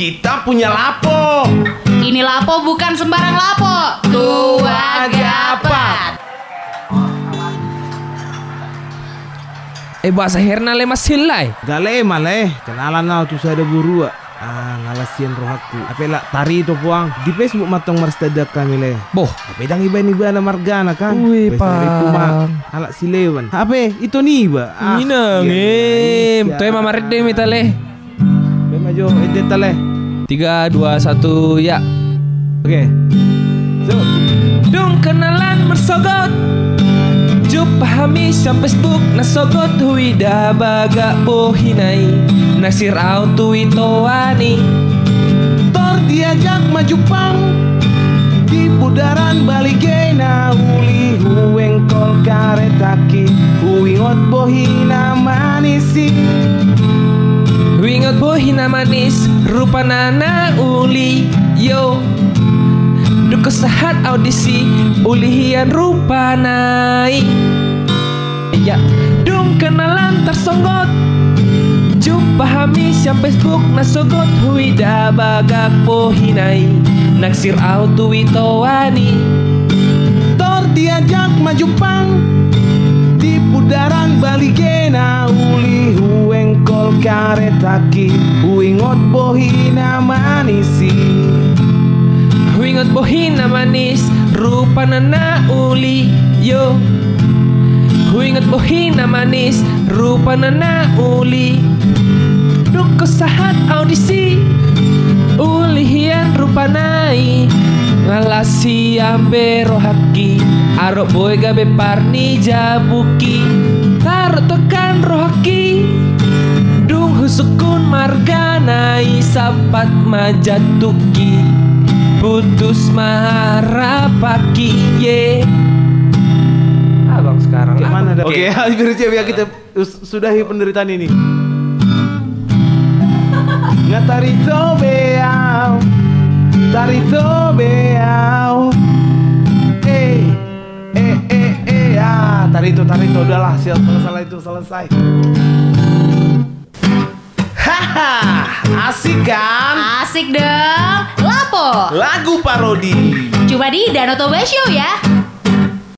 kita punya lapo. Ini lapo bukan sembarang lapo. Tua gapat. Eh bahasa herna le masilai. Gale male, kenalan na tu saya ada buru ah. Ah, ngalasian roh aku. Apa lah tari tu puang. Di Facebook matong marstada kami le. Boh, Apa dang iba ni iba na margana kan? Ui. Puma. Alak silewan. Apa? Itu ni iba. Ina iya, ngem. iya. Tuh emang maret deh mita Tiga, dua, satu, ya. Oke. So, Dung kenalan mersogot Jup pahami sa Facebook Nasogot. Hui baga bohinay Nasir auto ito ani Tor diajak maju pang. Di pudaran balige na uli huweng Wingot bohina manis Rupa nana uli Yo. Duko sahat audisi Ulihian rupa nai Ya Dung kenalan tersonggot Jumpa hami siapa Facebook nasogot hui da bagak pohinai Naksir auto wani Tor diajak maju pang di pudaran balige na uli huweng kol karetaki huwingot bohina manisi Wingot bohina manis Rupa nana uli Yo. Wingot bohina manis Rupa nana uli. Duko sahat audisi Uli hian rupa nai. Ngalasi ambe rohaki Arok boy gabe parni jabuki. Tarot tekan rohaki Sapat majatuki Putus marapaki ye Abang sekarang Kayak mana dah? Oke. Oke, biar biar kita us- sudahi penderitaan ini. Ngatarito beau, tarito beau. Eh, eh, eh, eh, ah, tarito, tarito, udahlah, sial, salah itu selesai. Asik dong. Lapo. Lagu parodi. Cuma di Danau Toba Show ya.